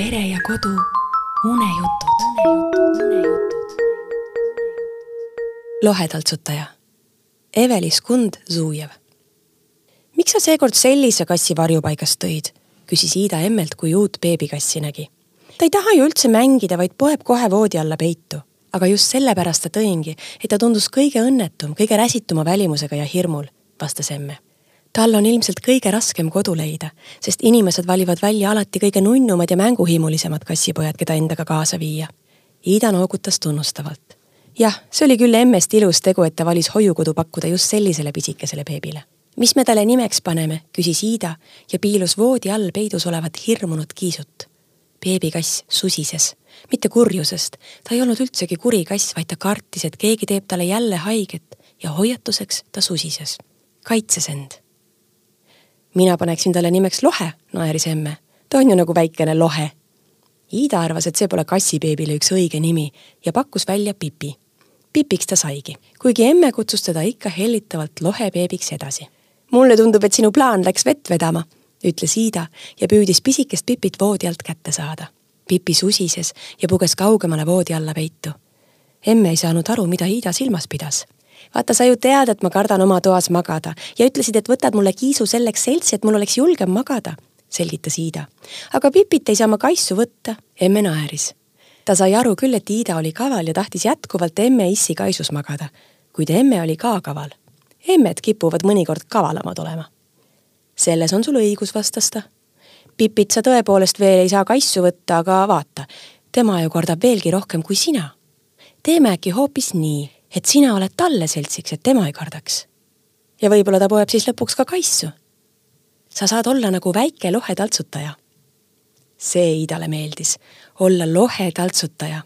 pere ja kodu unejutud. lohetaltsutaja Evelis Kund Zujev. miks sa seekord sellise kassi varjupaigast tõid? küsis Iida emmelt, kui uut beebikassi nägi. ta ei taha ju üldse mängida, vaid poeb kohe voodi alla peitu. aga just sellepärast ta tõingi, et ta tundus kõige õnnetum, kõige räsituma välimusega ja hirmul, vastas emme tal on ilmselt kõige raskem kodu leida, sest inimesed valivad välja alati kõige nunnumad ja mänguhimulisemad kassipojad, keda endaga kaasa viia. Iida noogutas tunnustavalt. jah, see oli küll emmest ilus tegu, et ta valis hoiukodu pakkuda just sellisele pisikesele beebile. mis me talle nimeks paneme, küsis Iida ja piilus voodi all peidus olevat hirmunud kiisut. beebikass susises, mitte kurjusest, ta ei olnud üldsegi kuri kass, vaid ta kartis, et keegi teeb talle jälle haiget ja hoiatuseks ta susises, kaitses end mina paneksin talle nimeks Lohe, naeris emme. ta on ju nagu väikene lohe. Iida arvas, et see pole kassibeebile üks õige nimi ja pakkus välja Pipi. Pipiks ta saigi, kuigi emme kutsus teda ikka hellitavalt lohebeebiks edasi. mulle tundub, et sinu plaan läks vett vedama, ütles Iida ja püüdis pisikest Pipit voodi alt kätte saada. Pipi susises ja puges kaugemale voodi alla peitu. emme ei saanud aru, mida Iida silmas pidas vaata, sa ju tead, et ma kardan oma toas magada ja ütlesid, et võtad mulle kiisu selleks seltsi, et mul oleks julgem magada, selgitas Iida. aga Pipit ei saa ma kaisu võtta, emme naeris. ta sai aru küll, et Iida oli kaval ja tahtis jätkuvalt emme issi kaisus magada, kuid emme oli ka kaval. emmed kipuvad mõnikord kavalamad olema. selles on sul õigus, vastas ta. Pipit sa tõepoolest veel ei saa kaisu võtta, aga vaata, tema ju kardab veelgi rohkem kui sina. teeme äkki hoopis nii et sina oled talle seltsiks, et tema ei kardaks. ja võib-olla ta poeb siis lõpuks ka kaisu. sa saad olla nagu väike lohetaltsutaja. see Iidale meeldis, olla lohetaltsutaja.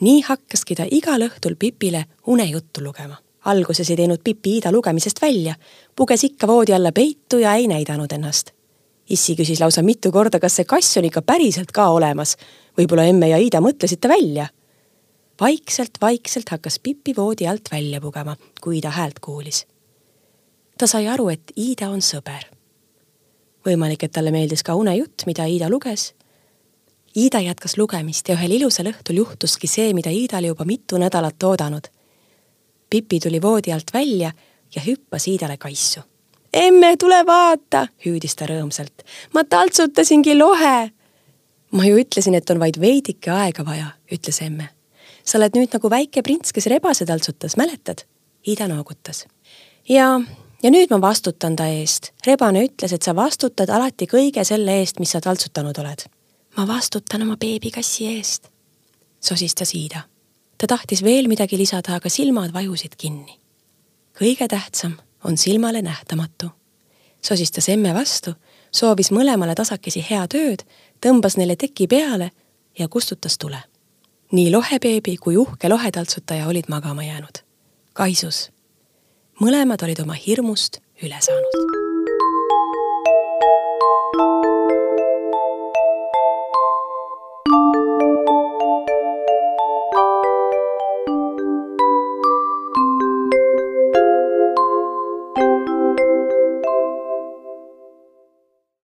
nii hakkaski ta igal õhtul Pipile unejuttu lugema. alguses ei teinud Pipi Iida lugemisest välja, puges ikka voodi alla peitu ja ei näidanud ennast. issi küsis lausa mitu korda, kas see kass on ikka päriselt ka olemas. võib-olla emme ja Iida mõtlesid ta välja vaikselt-vaikselt hakkas Pipi voodi alt välja pugema, kui Iida häält kuulis. ta sai aru, et Iida on sõber. võimalik, et talle meeldis ka unejutt, mida Iida luges. Iida jätkas lugemist ja ühel ilusal õhtul juhtuski see, mida Iida oli juba mitu nädalat oodanud. Pipi tuli voodi alt välja ja hüppas Iidale kaisu. emme, tule vaata, hüüdis ta rõõmsalt. ma taltsutasingi lohe. ma ju ütlesin, et on vaid veidike aega vaja, ütles emme sa oled nüüd nagu väike prints, kes rebase taltsutas, mäletad? Ida noogutas. ja, ja nüüd ma vastutan ta eest. rebane ütles, et sa vastutad alati kõige selle eest, mis sa taltsutanud oled. ma vastutan oma beebikassi eest, sosistas Iida. ta tahtis veel midagi lisada, aga silmad vajusid kinni. kõige tähtsam on silmale nähtamatu, sosistas emme vastu, soovis mõlemale tasakesi head ööd, tõmbas neile teki peale ja kustutas tule nii lohebeebi kui uhke lohetaltsutaja olid magama jäänud. kaisus. mõlemad olid oma hirmust üle saanud